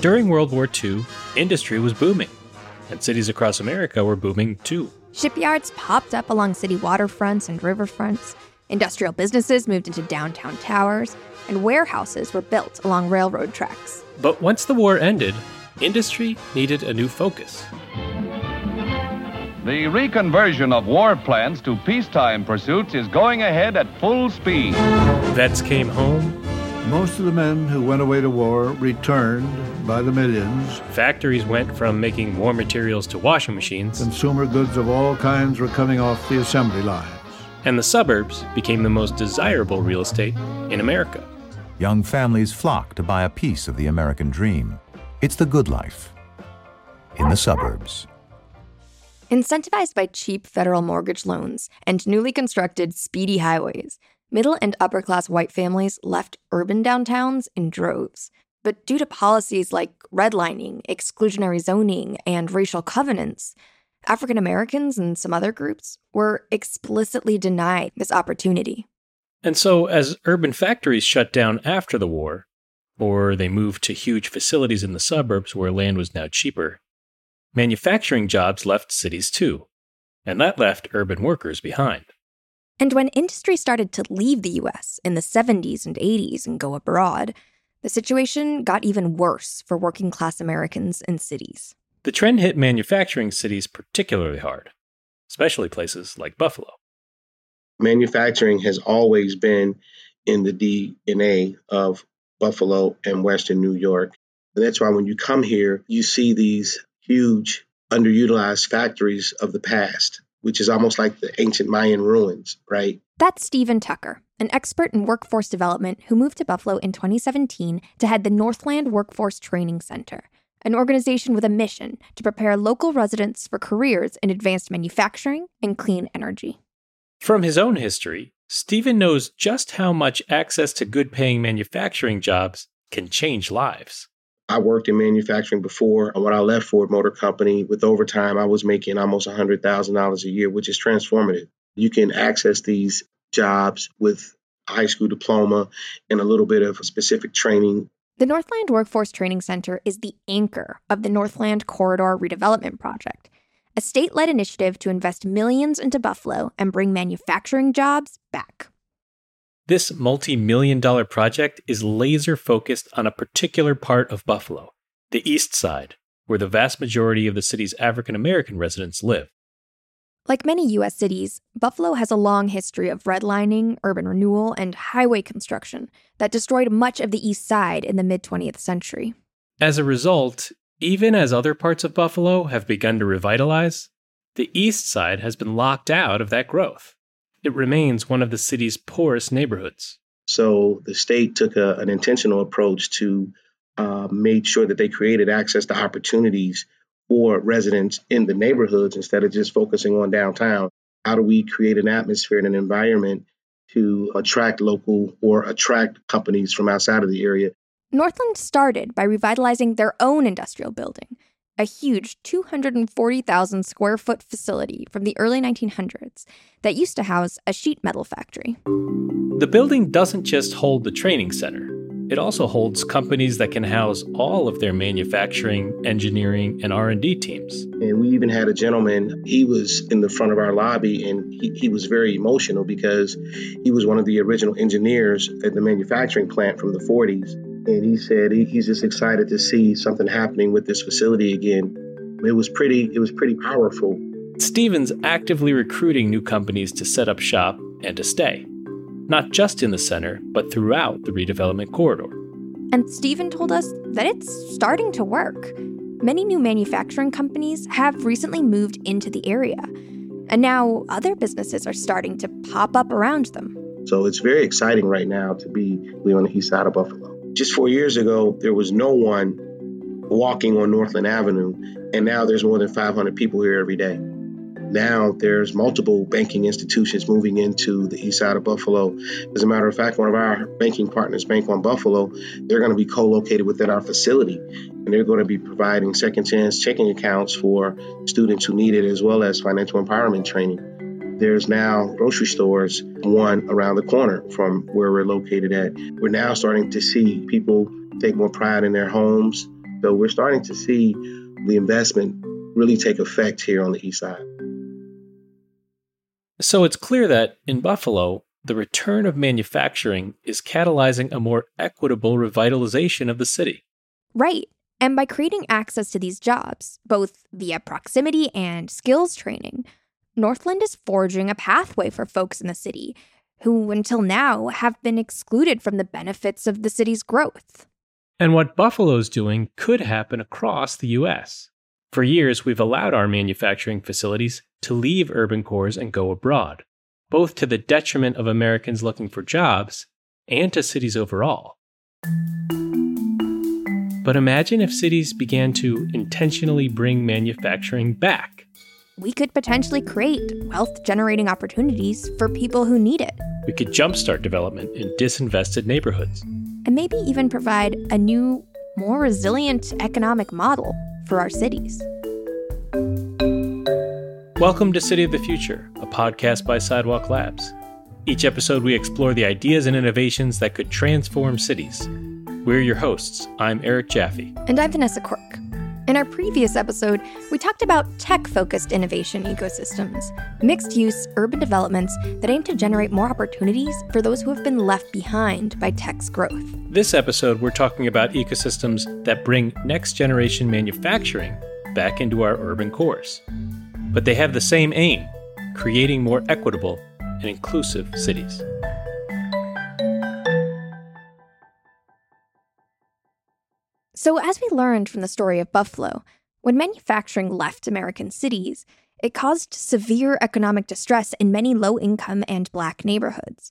During World War II, industry was booming, and cities across America were booming too. Shipyards popped up along city waterfronts and riverfronts. Industrial businesses moved into downtown towers, and warehouses were built along railroad tracks. But once the war ended, industry needed a new focus. The reconversion of war plants to peacetime pursuits is going ahead at full speed. Vets came home, Most of the men who went away to war returned by the millions. factories went from making war materials to washing machines, Consumer goods of all kinds were coming off the assembly lines. and the suburbs became the most desirable real estate in America. Young families flock to buy a piece of the American dream. It's the good life in the suburbs. Incentivized by cheap federal mortgage loans and newly constructed speedy highways, middle and upper class white families left urban downtowns in droves. But due to policies like redlining, exclusionary zoning, and racial covenants, African Americans and some other groups were explicitly denied this opportunity. And so, as urban factories shut down after the war, or they moved to huge facilities in the suburbs where land was now cheaper, manufacturing jobs left cities too, and that left urban workers behind. And when industry started to leave the US in the 70s and 80s and go abroad, the situation got even worse for working class Americans in cities. The trend hit manufacturing cities particularly hard, especially places like Buffalo. manufacturing has always been in the DNA of Buffalo and Western New York. And that's why when you come here, you see these huge underutilized factories of the past, which is almost like the ancient Mayan ruins, right? That's Stephen Tucker, an expert in workforce development who moved to Buffalo in 2017 to head the Northland Workforce Training Center, an organization with a mission to prepare local residents for careers in advanced manufacturing and clean energy. From his own history, Stephen knows just how much access to good paying manufacturing jobs can change lives. I worked in manufacturing before. and When I left Ford Motor Company with overtime, I was making almost $100,000 a year, which is transformative. You can access these jobs with a high school diploma and a little bit of a specific training The Northland Workforce Training Center is the anchor of the Northland Corridor Redevelopment Project, a state led initiative to invest millions into Buffalo and bring manufacturing jobs back. This multi million dollar project is laser focused on a particular part of Buffalo, the East Side, where the vast majority of the city's African American residents live. Like many U.S. cities, Buffalo has a long history of redlining, urban renewal, and highway construction that destroyed much of the East Side in the mid 20th century. As a result, even as other parts of Buffalo have begun to revitalize, the East Side has been locked out of that growth. It remains one of the city's poorest neighborhoods. So the state took a, an intentional approach to uh, make sure that they created access to opportunities for residents in the neighborhoods instead of just focusing on downtown. How do we create an atmosphere and an environment to attract local or attract companies from outside of the area? Northland started by revitalizing their own industrial building, a huge 240,000 square foot facility from the early 1900s that used to house a sheet metal factory. The building doesn't just hold the training center, it also holds companies that can house all of their manufacturing, engineering, and R&D teams. And we even had a gentleman, he was in the front of our lobby and he, he was very emotional because he was one of the original engineers at the manufacturing plant from the 40s. And he said he, he's just excited to see something happening with this facility again. It was pretty, it was pretty powerful. Stephen's actively recruiting new companies to set up shop and to stay, not just in the center, but throughout the redevelopment corridor. And Stephen told us that it's starting to work. Many new manufacturing companies have recently moved into the area, and now other businesses are starting to pop up around them. So it's very exciting right now to be on the east side of Buffalo. Just four years ago, there was no one walking on Northland Avenue, and now there's more than 500 people here every day. Now there's multiple banking institutions moving into the east side of Buffalo. As a matter of fact, one of our banking partners, Bank on Buffalo, they're going to be co-located within our facility, and they're going to be providing second chance checking accounts for students who need it, as well as financial empowerment training. There's now grocery stores, one around the corner from where we're located at. We're now starting to see people take more pride in their homes, So we're starting to see the investment really take effect here on the east side. So it's clear that in Buffalo, the return of manufacturing is catalyzing a more equitable revitalization of the city. Right. And by creating access to these jobs, both via proximity and skills training, Northland is forging a pathway for folks in the city who, until now, have been excluded from the benefits of the city's growth. And what Buffalo's doing could happen across the U.S. For years, we've allowed our manufacturing facilities to leave urban cores and go abroad, both to the detriment of Americans looking for jobs and to cities overall. But imagine if cities began to intentionally bring manufacturing back. We could potentially create wealth generating opportunities for people who need it. We could jumpstart development in disinvested neighborhoods. And maybe even provide a new, more resilient economic model for our cities. Welcome to City of the Future, a podcast by Sidewalk Labs. Each episode, we explore the ideas and innovations that could transform cities. We're your hosts. I'm Eric Jaffe. And I'm Vanessa Quirk. In our previous episode, we talked about tech focused innovation ecosystems, mixed use urban developments that aim to generate more opportunities for those who have been left behind by tech's growth. This episode, we're talking about ecosystems that bring next generation manufacturing back into our urban cores but they have the same aim creating more equitable and inclusive cities. So, as we learned from the story of Buffalo, when manufacturing left American cities, it caused severe economic distress in many low income and black neighborhoods.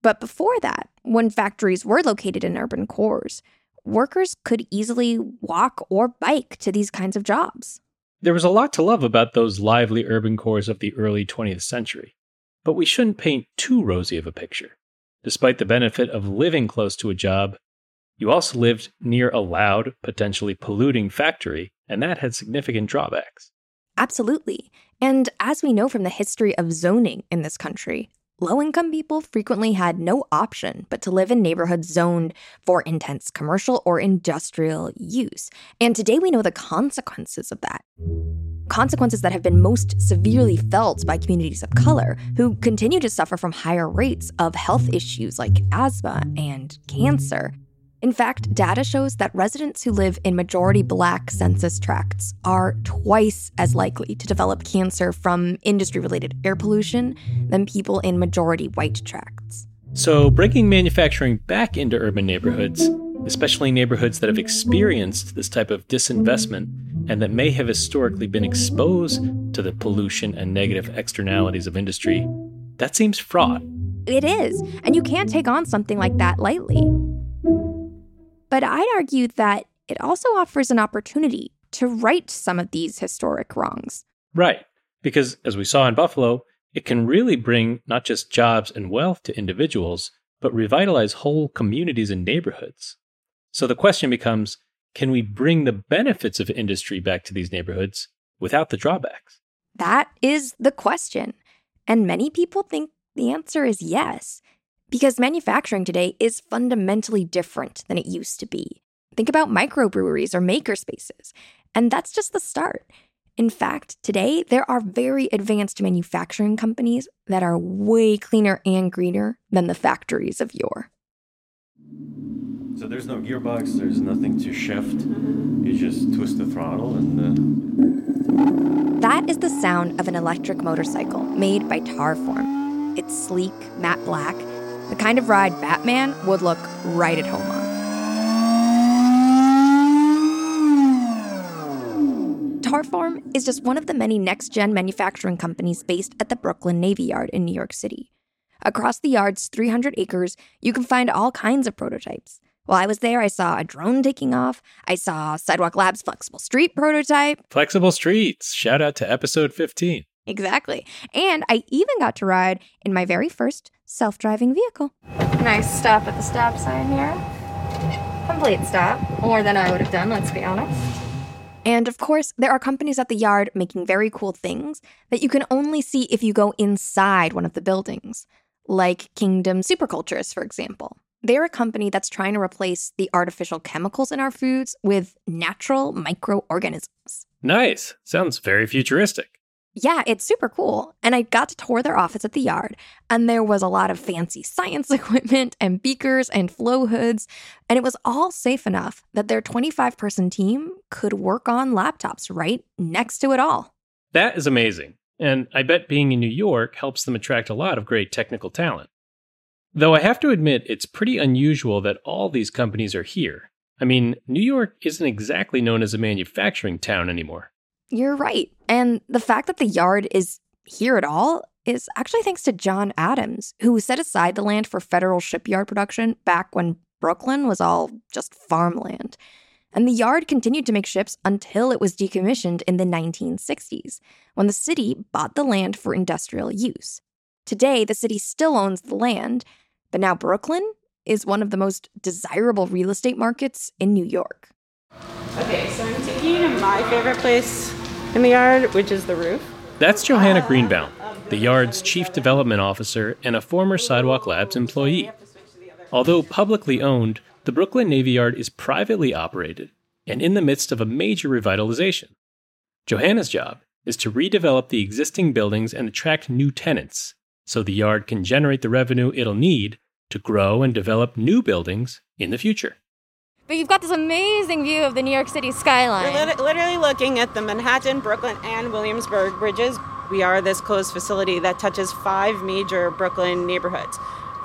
But before that, when factories were located in urban cores, workers could easily walk or bike to these kinds of jobs. There was a lot to love about those lively urban cores of the early 20th century, but we shouldn't paint too rosy of a picture. Despite the benefit of living close to a job, you also lived near a loud, potentially polluting factory, and that had significant drawbacks. Absolutely. And as we know from the history of zoning in this country, low income people frequently had no option but to live in neighborhoods zoned for intense commercial or industrial use. And today we know the consequences of that. Consequences that have been most severely felt by communities of color who continue to suffer from higher rates of health issues like asthma and cancer. In fact, data shows that residents who live in majority black census tracts are twice as likely to develop cancer from industry related air pollution than people in majority white tracts. So, bringing manufacturing back into urban neighborhoods, especially neighborhoods that have experienced this type of disinvestment and that may have historically been exposed to the pollution and negative externalities of industry, that seems fraught. It is, and you can't take on something like that lightly. But I'd argue that it also offers an opportunity to right some of these historic wrongs. Right. Because as we saw in Buffalo, it can really bring not just jobs and wealth to individuals, but revitalize whole communities and neighborhoods. So the question becomes can we bring the benefits of industry back to these neighborhoods without the drawbacks? That is the question. And many people think the answer is yes because manufacturing today is fundamentally different than it used to be. Think about microbreweries or makerspaces, and that's just the start. In fact, today there are very advanced manufacturing companies that are way cleaner and greener than the factories of yore. So there's no gearbox, there's nothing to shift. You just twist the throttle and. Uh... That is the sound of an electric motorcycle made by Tarform. It's sleek, matte black, the kind of ride Batman would look right at home on. Tarform is just one of the many next gen manufacturing companies based at the Brooklyn Navy Yard in New York City. Across the yard's 300 acres, you can find all kinds of prototypes. While I was there, I saw a drone taking off. I saw Sidewalk Labs' flexible street prototype. Flexible streets. Shout out to episode 15. Exactly. And I even got to ride in my very first self driving vehicle. Nice stop at the stop sign here. Complete stop. More than I would have done, let's be honest. And of course, there are companies at the yard making very cool things that you can only see if you go inside one of the buildings, like Kingdom Supercultures, for example. They're a company that's trying to replace the artificial chemicals in our foods with natural microorganisms. Nice. Sounds very futuristic. Yeah, it's super cool. And I got to tour their office at the yard, and there was a lot of fancy science equipment and beakers and flow hoods, and it was all safe enough that their 25 person team could work on laptops right next to it all. That is amazing. And I bet being in New York helps them attract a lot of great technical talent. Though I have to admit, it's pretty unusual that all these companies are here. I mean, New York isn't exactly known as a manufacturing town anymore. You're right. And the fact that the yard is here at all is actually thanks to John Adams, who set aside the land for federal shipyard production back when Brooklyn was all just farmland. And the yard continued to make ships until it was decommissioned in the 1960s, when the city bought the land for industrial use. Today, the city still owns the land, but now Brooklyn is one of the most desirable real estate markets in New York. Okay, so I'm taking you to my favorite place in the yard, which is the roof. That's Johanna Greenbaum, the yard's chief development officer and a former Sidewalk Labs employee. Although publicly owned, the Brooklyn Navy Yard is privately operated and in the midst of a major revitalization. Johanna's job is to redevelop the existing buildings and attract new tenants so the yard can generate the revenue it'll need to grow and develop new buildings in the future. But you've got this amazing view of the New York City skyline. We're lit- literally looking at the Manhattan, Brooklyn, and Williamsburg bridges. We are this closed facility that touches five major Brooklyn neighborhoods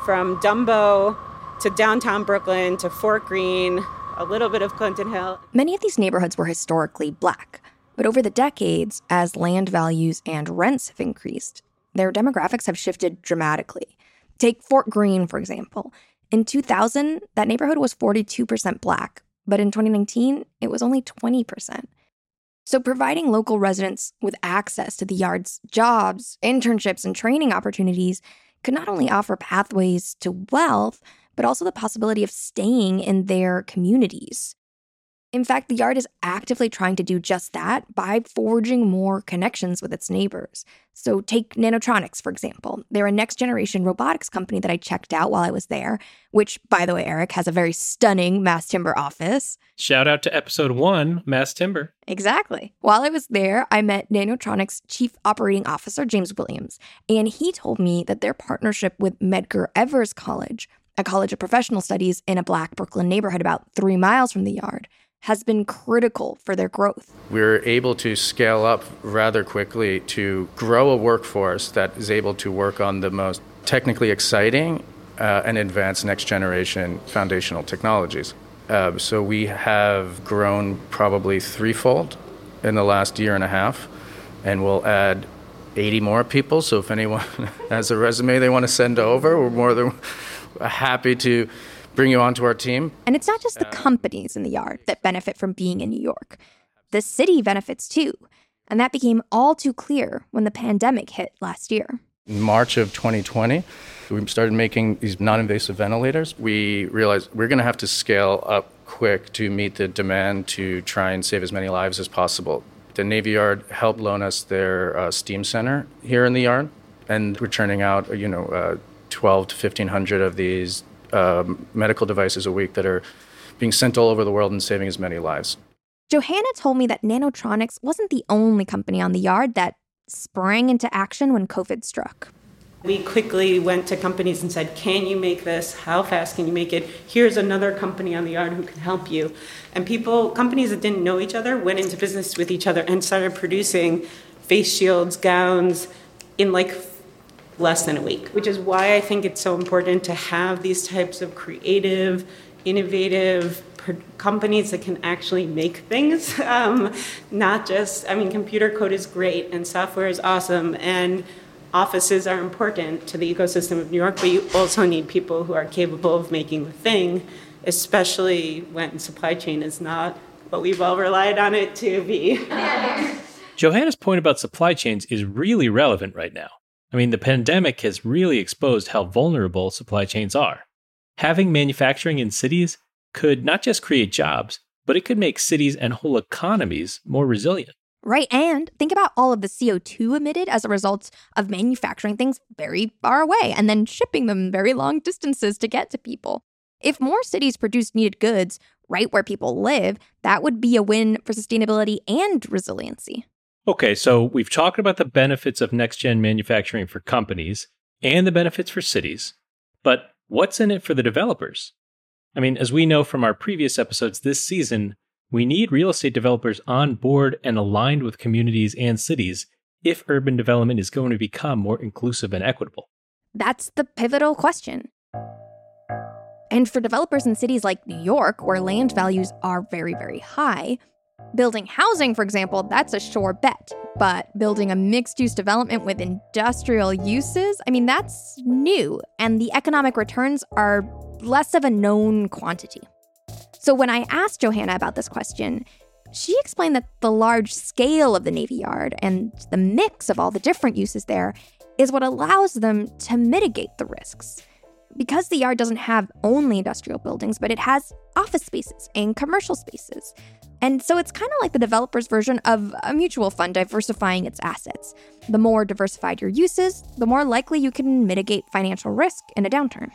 from Dumbo to downtown Brooklyn to Fort Greene, a little bit of Clinton Hill. Many of these neighborhoods were historically black, but over the decades, as land values and rents have increased, their demographics have shifted dramatically. Take Fort Greene, for example. In 2000, that neighborhood was 42% black, but in 2019, it was only 20%. So, providing local residents with access to the yard's jobs, internships, and training opportunities could not only offer pathways to wealth, but also the possibility of staying in their communities. In fact, the yard is actively trying to do just that by forging more connections with its neighbors. So, take Nanotronics, for example. They're a next generation robotics company that I checked out while I was there, which, by the way, Eric, has a very stunning mass timber office. Shout out to episode one, Mass Timber. Exactly. While I was there, I met Nanotronics Chief Operating Officer James Williams, and he told me that their partnership with Medgar Evers College, a college of professional studies in a black Brooklyn neighborhood about three miles from the yard, has been critical for their growth. We're able to scale up rather quickly to grow a workforce that is able to work on the most technically exciting uh, and advanced next generation foundational technologies. Uh, so we have grown probably threefold in the last year and a half, and we'll add 80 more people. So if anyone has a resume they want to send over, we're more than happy to bring you onto our team. And it's not just the companies in the yard that benefit from being in New York. The city benefits too. And that became all too clear when the pandemic hit last year. In March of 2020, we started making these non invasive ventilators. We realized we're going to have to scale up quick to meet the demand to try and save as many lives as possible. The Navy Yard helped loan us their uh, steam center here in the yard, and we're churning out, you know, uh, 12 to 1500 of these um, medical devices a week that are being sent all over the world and saving as many lives. Johanna told me that Nanotronics wasn't the only company on the yard that sprang into action when COVID struck. We quickly went to companies and said, Can you make this? How fast can you make it? Here's another company on the yard who can help you. And people, companies that didn't know each other, went into business with each other and started producing face shields, gowns in like less than a week, which is why I think it's so important to have these types of creative, innovative companies that can actually make things. Um, not just, I mean, computer code is great and software is awesome and offices are important to the ecosystem of New York, but you also need people who are capable of making the thing, especially when supply chain is not what we've all relied on it to be. Johanna's point about supply chains is really relevant right now. I mean, the pandemic has really exposed how vulnerable supply chains are. Having manufacturing in cities could not just create jobs, but it could make cities and whole economies more resilient. Right. And think about all of the CO2 emitted as a result of manufacturing things very far away and then shipping them very long distances to get to people. If more cities produced needed goods right where people live, that would be a win for sustainability and resiliency. Okay, so we've talked about the benefits of next gen manufacturing for companies and the benefits for cities, but what's in it for the developers? I mean, as we know from our previous episodes this season, we need real estate developers on board and aligned with communities and cities if urban development is going to become more inclusive and equitable. That's the pivotal question. And for developers in cities like New York, where land values are very, very high, building housing, for example, that's a sure bet. But building a mixed use development with industrial uses, I mean, that's new, and the economic returns are less of a known quantity. So when I asked Johanna about this question, she explained that the large scale of the Navy Yard and the mix of all the different uses there is what allows them to mitigate the risks because the yard doesn't have only industrial buildings, but it has office spaces and commercial spaces. And so it's kind of like the developer's version of a mutual fund diversifying its assets. The more diversified your uses, the more likely you can mitigate financial risk in a downturn.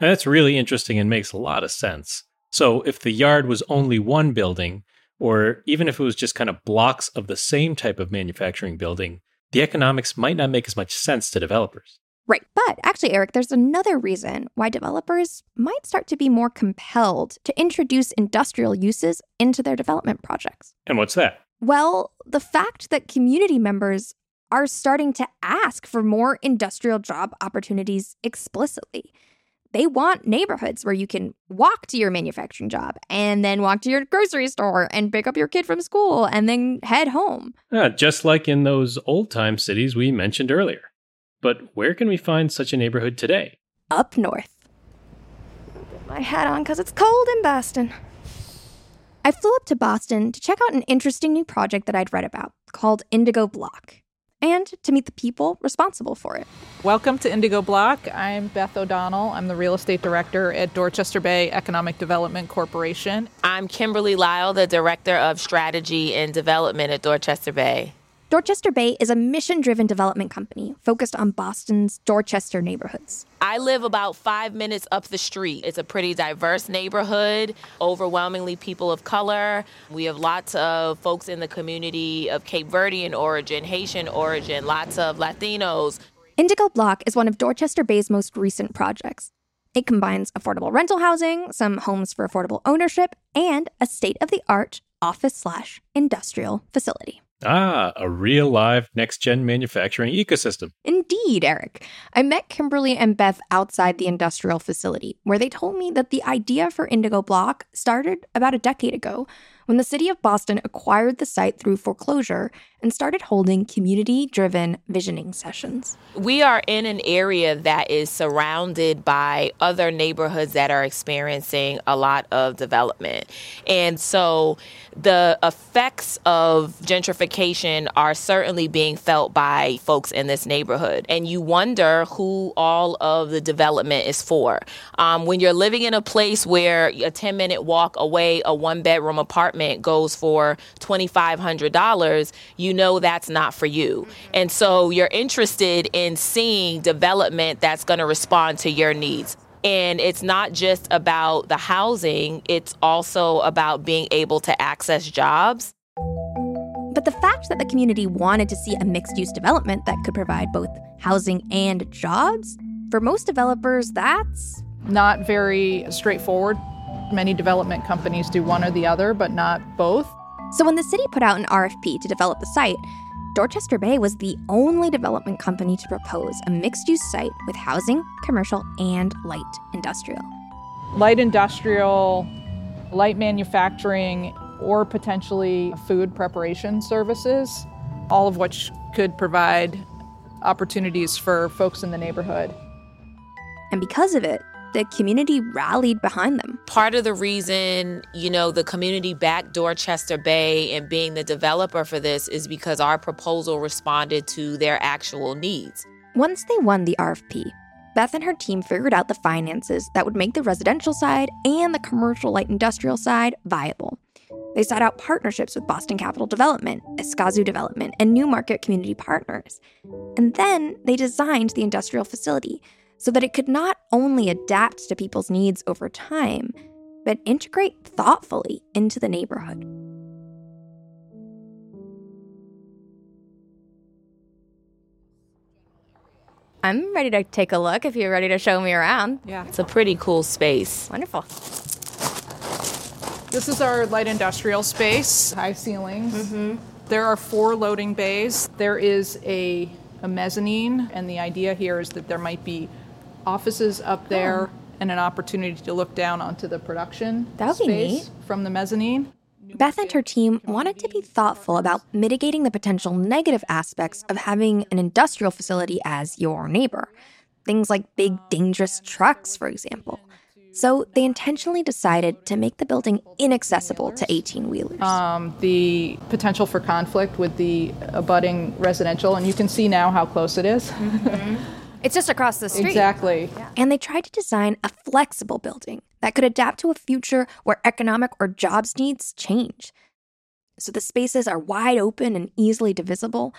That's really interesting and makes a lot of sense. So, if the yard was only one building, or even if it was just kind of blocks of the same type of manufacturing building, the economics might not make as much sense to developers. Right. But actually, Eric, there's another reason why developers might start to be more compelled to introduce industrial uses into their development projects. And what's that? Well, the fact that community members are starting to ask for more industrial job opportunities explicitly. They want neighborhoods where you can walk to your manufacturing job and then walk to your grocery store and pick up your kid from school and then head home. Yeah, just like in those old time cities we mentioned earlier. But where can we find such a neighborhood today? Up north. Put my hat on because it's cold in Boston. I flew up to Boston to check out an interesting new project that I'd read about called Indigo Block and to meet the people responsible for it. Welcome to Indigo Block. I'm Beth O'Donnell. I'm the real estate director at Dorchester Bay Economic Development Corporation. I'm Kimberly Lyle, the director of strategy and development at Dorchester Bay. Dorchester Bay is a mission driven development company focused on Boston's Dorchester neighborhoods. I live about five minutes up the street. It's a pretty diverse neighborhood, overwhelmingly people of color. We have lots of folks in the community of Cape Verdean origin, Haitian origin, lots of Latinos. Indigo Block is one of Dorchester Bay's most recent projects. It combines affordable rental housing, some homes for affordable ownership, and a state of the art office slash industrial facility. Ah, a real live next gen manufacturing ecosystem. Indeed, Eric. I met Kimberly and Beth outside the industrial facility, where they told me that the idea for Indigo Block started about a decade ago when the city of Boston acquired the site through foreclosure and started holding community driven visioning sessions. We are in an area that is surrounded by other neighborhoods that are experiencing a lot of development. And so the effects of gentrification are certainly being felt by folks in this neighborhood. And you wonder who all of the development is for. Um, when you're living in a place where a 10 minute walk away, a one bedroom apartment goes for $2,500, you know that's not for you. Mm-hmm. And so you're interested in seeing development that's going to respond to your needs. And it's not just about the housing, it's also about being able to access jobs. But the fact that the community wanted to see a mixed use development that could provide both housing and jobs, for most developers, that's not very straightforward. Many development companies do one or the other, but not both. So when the city put out an RFP to develop the site, Dorchester Bay was the only development company to propose a mixed use site with housing, commercial, and light industrial. Light industrial, light manufacturing, or potentially food preparation services, all of which could provide opportunities for folks in the neighborhood. And because of it, the community rallied behind them. Part of the reason, you know, the community backed Dorchester Bay and being the developer for this is because our proposal responded to their actual needs. Once they won the RFP, Beth and her team figured out the finances that would make the residential side and the commercial light industrial side viable. They sought out partnerships with Boston Capital Development, Escazú Development, and New Market Community Partners. And then they designed the industrial facility so that it could not only adapt to people's needs over time, but integrate thoughtfully into the neighborhood. I'm ready to take a look if you're ready to show me around. Yeah. It's a pretty cool space. Wonderful. This is our light industrial space, high ceilings. Mm-hmm. There are four loading bays. There is a, a mezzanine, and the idea here is that there might be offices up there and an opportunity to look down onto the production That would be space from the mezzanine. Beth and her team wanted to be thoughtful about mitigating the potential negative aspects of having an industrial facility as your neighbor. Things like big, dangerous trucks, for example. So they intentionally decided to make the building inaccessible to 18 wheelers. Um, the potential for conflict with the abutting residential, and you can see now how close it is. It's just across the street. Exactly. And they tried to design a flexible building that could adapt to a future where economic or jobs needs change. So the spaces are wide open and easily divisible,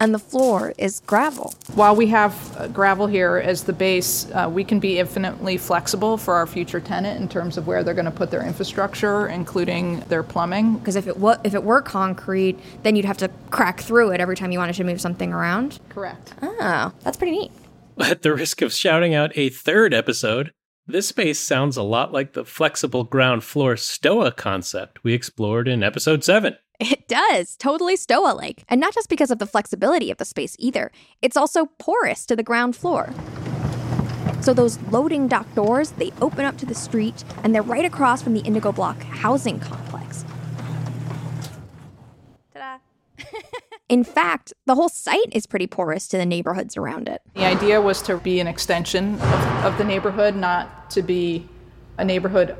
and the floor is gravel. While we have uh, gravel here as the base, uh, we can be infinitely flexible for our future tenant in terms of where they're going to put their infrastructure, including their plumbing. Because if it wa- if it were concrete, then you'd have to crack through it every time you wanted to move something around. Correct. Oh, that's pretty neat. At the risk of shouting out a third episode, this space sounds a lot like the flexible ground floor STOA concept we explored in episode 7. It does, totally Stoa like. And not just because of the flexibility of the space either, it's also porous to the ground floor. So those loading dock doors, they open up to the street and they're right across from the Indigo Block housing complex. Ta-da. In fact, the whole site is pretty porous to the neighborhoods around it. The idea was to be an extension of, of the neighborhood, not to be a neighborhood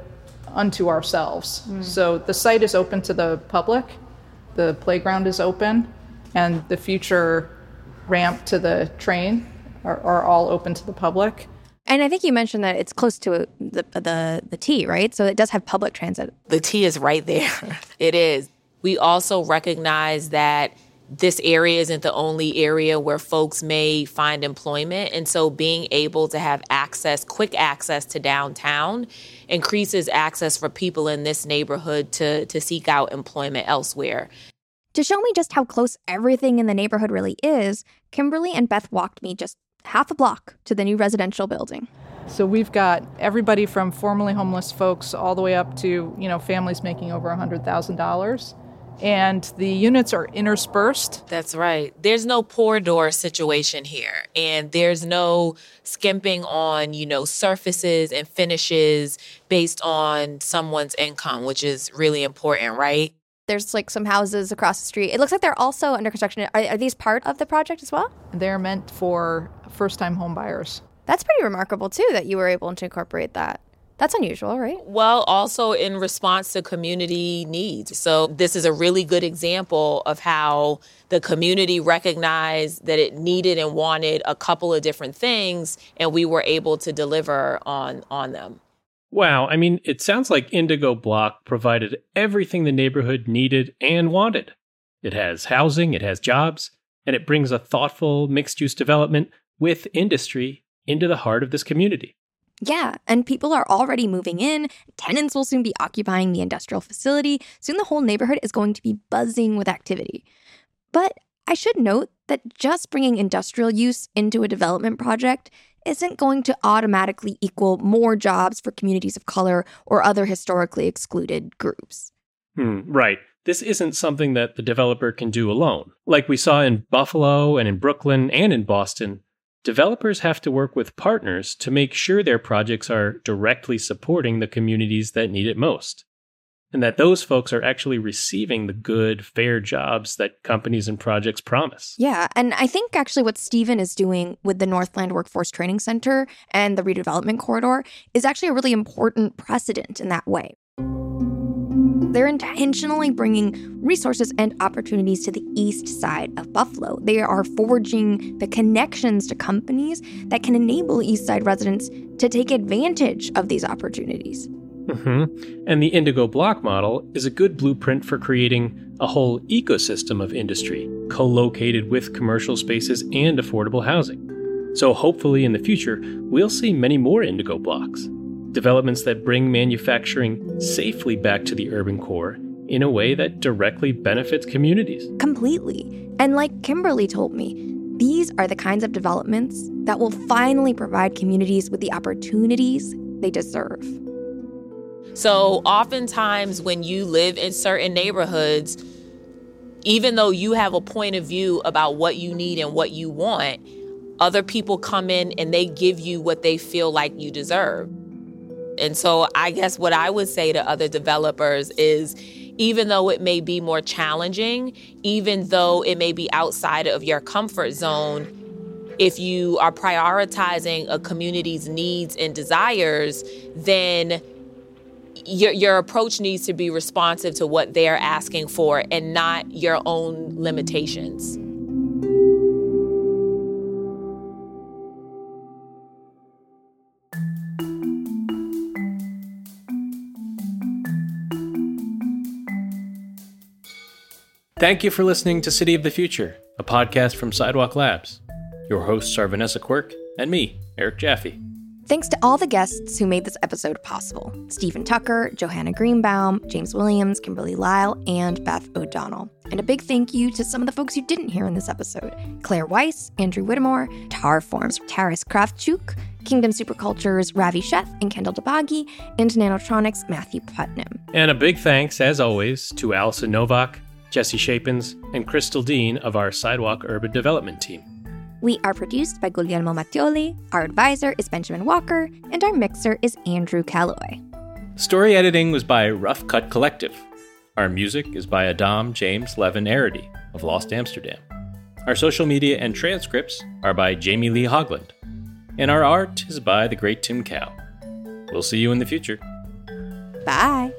unto ourselves. Hmm. So the site is open to the public, the playground is open, and the future ramp to the train are, are all open to the public. And I think you mentioned that it's close to the the the T, right? So it does have public transit. The T is right there. it is. We also recognize that this area isn't the only area where folks may find employment. And so being able to have access, quick access to downtown, increases access for people in this neighborhood to, to seek out employment elsewhere. To show me just how close everything in the neighborhood really is, Kimberly and Beth walked me just half a block to the new residential building. So we've got everybody from formerly homeless folks all the way up to, you know, families making over $100,000. And the units are interspersed. That's right. There's no poor door situation here. And there's no skimping on, you know, surfaces and finishes based on someone's income, which is really important, right? There's like some houses across the street. It looks like they're also under construction. Are, are these part of the project as well? They're meant for first time home buyers. That's pretty remarkable too that you were able to incorporate that. That's unusual, right? Well, also in response to community needs. So, this is a really good example of how the community recognized that it needed and wanted a couple of different things, and we were able to deliver on, on them. Wow, I mean, it sounds like Indigo Block provided everything the neighborhood needed and wanted. It has housing, it has jobs, and it brings a thoughtful mixed use development with industry into the heart of this community. Yeah, and people are already moving in. Tenants will soon be occupying the industrial facility. Soon the whole neighborhood is going to be buzzing with activity. But I should note that just bringing industrial use into a development project isn't going to automatically equal more jobs for communities of color or other historically excluded groups. Hmm, right. This isn't something that the developer can do alone. Like we saw in Buffalo and in Brooklyn and in Boston, developers have to work with partners to make sure their projects are directly supporting the communities that need it most. And that those folks are actually receiving the good, fair jobs that companies and projects promise. Yeah, and I think actually what Stephen is doing with the Northland Workforce Training Center and the redevelopment corridor is actually a really important precedent in that way. They're intentionally bringing resources and opportunities to the east side of Buffalo. They are forging the connections to companies that can enable east side residents to take advantage of these opportunities. Mm-hmm. And the Indigo Block model is a good blueprint for creating a whole ecosystem of industry co located with commercial spaces and affordable housing. So hopefully in the future, we'll see many more indigo blocks, developments that bring manufacturing safely back to the urban core in a way that directly benefits communities. Completely. And like Kimberly told me, these are the kinds of developments that will finally provide communities with the opportunities they deserve. So, oftentimes, when you live in certain neighborhoods, even though you have a point of view about what you need and what you want, other people come in and they give you what they feel like you deserve. And so, I guess what I would say to other developers is even though it may be more challenging, even though it may be outside of your comfort zone, if you are prioritizing a community's needs and desires, then your, your approach needs to be responsive to what they're asking for and not your own limitations. Thank you for listening to City of the Future, a podcast from Sidewalk Labs. Your hosts are Vanessa Quirk and me, Eric Jaffe. Thanks to all the guests who made this episode possible Stephen Tucker, Johanna Greenbaum, James Williams, Kimberly Lyle, and Beth O'Donnell. And a big thank you to some of the folks you didn't hear in this episode Claire Weiss, Andrew Whittemore, Tarform's, Taras Kravchuk, Kingdom Superculture's Ravi Sheth and Kendall Dabaghi, and Nanotronics' Matthew Putnam. And a big thanks, as always, to Allison Novak, Jesse Shapins, and Crystal Dean of our Sidewalk Urban Development team. We are produced by Guglielmo Mattioli, our advisor is Benjamin Walker, and our mixer is Andrew Calloway. Story editing was by Rough Cut Collective. Our music is by Adam James Levin Arity of Lost Amsterdam. Our social media and transcripts are by Jamie Lee Hogland. And our art is by the great Tim Cow. We'll see you in the future. Bye.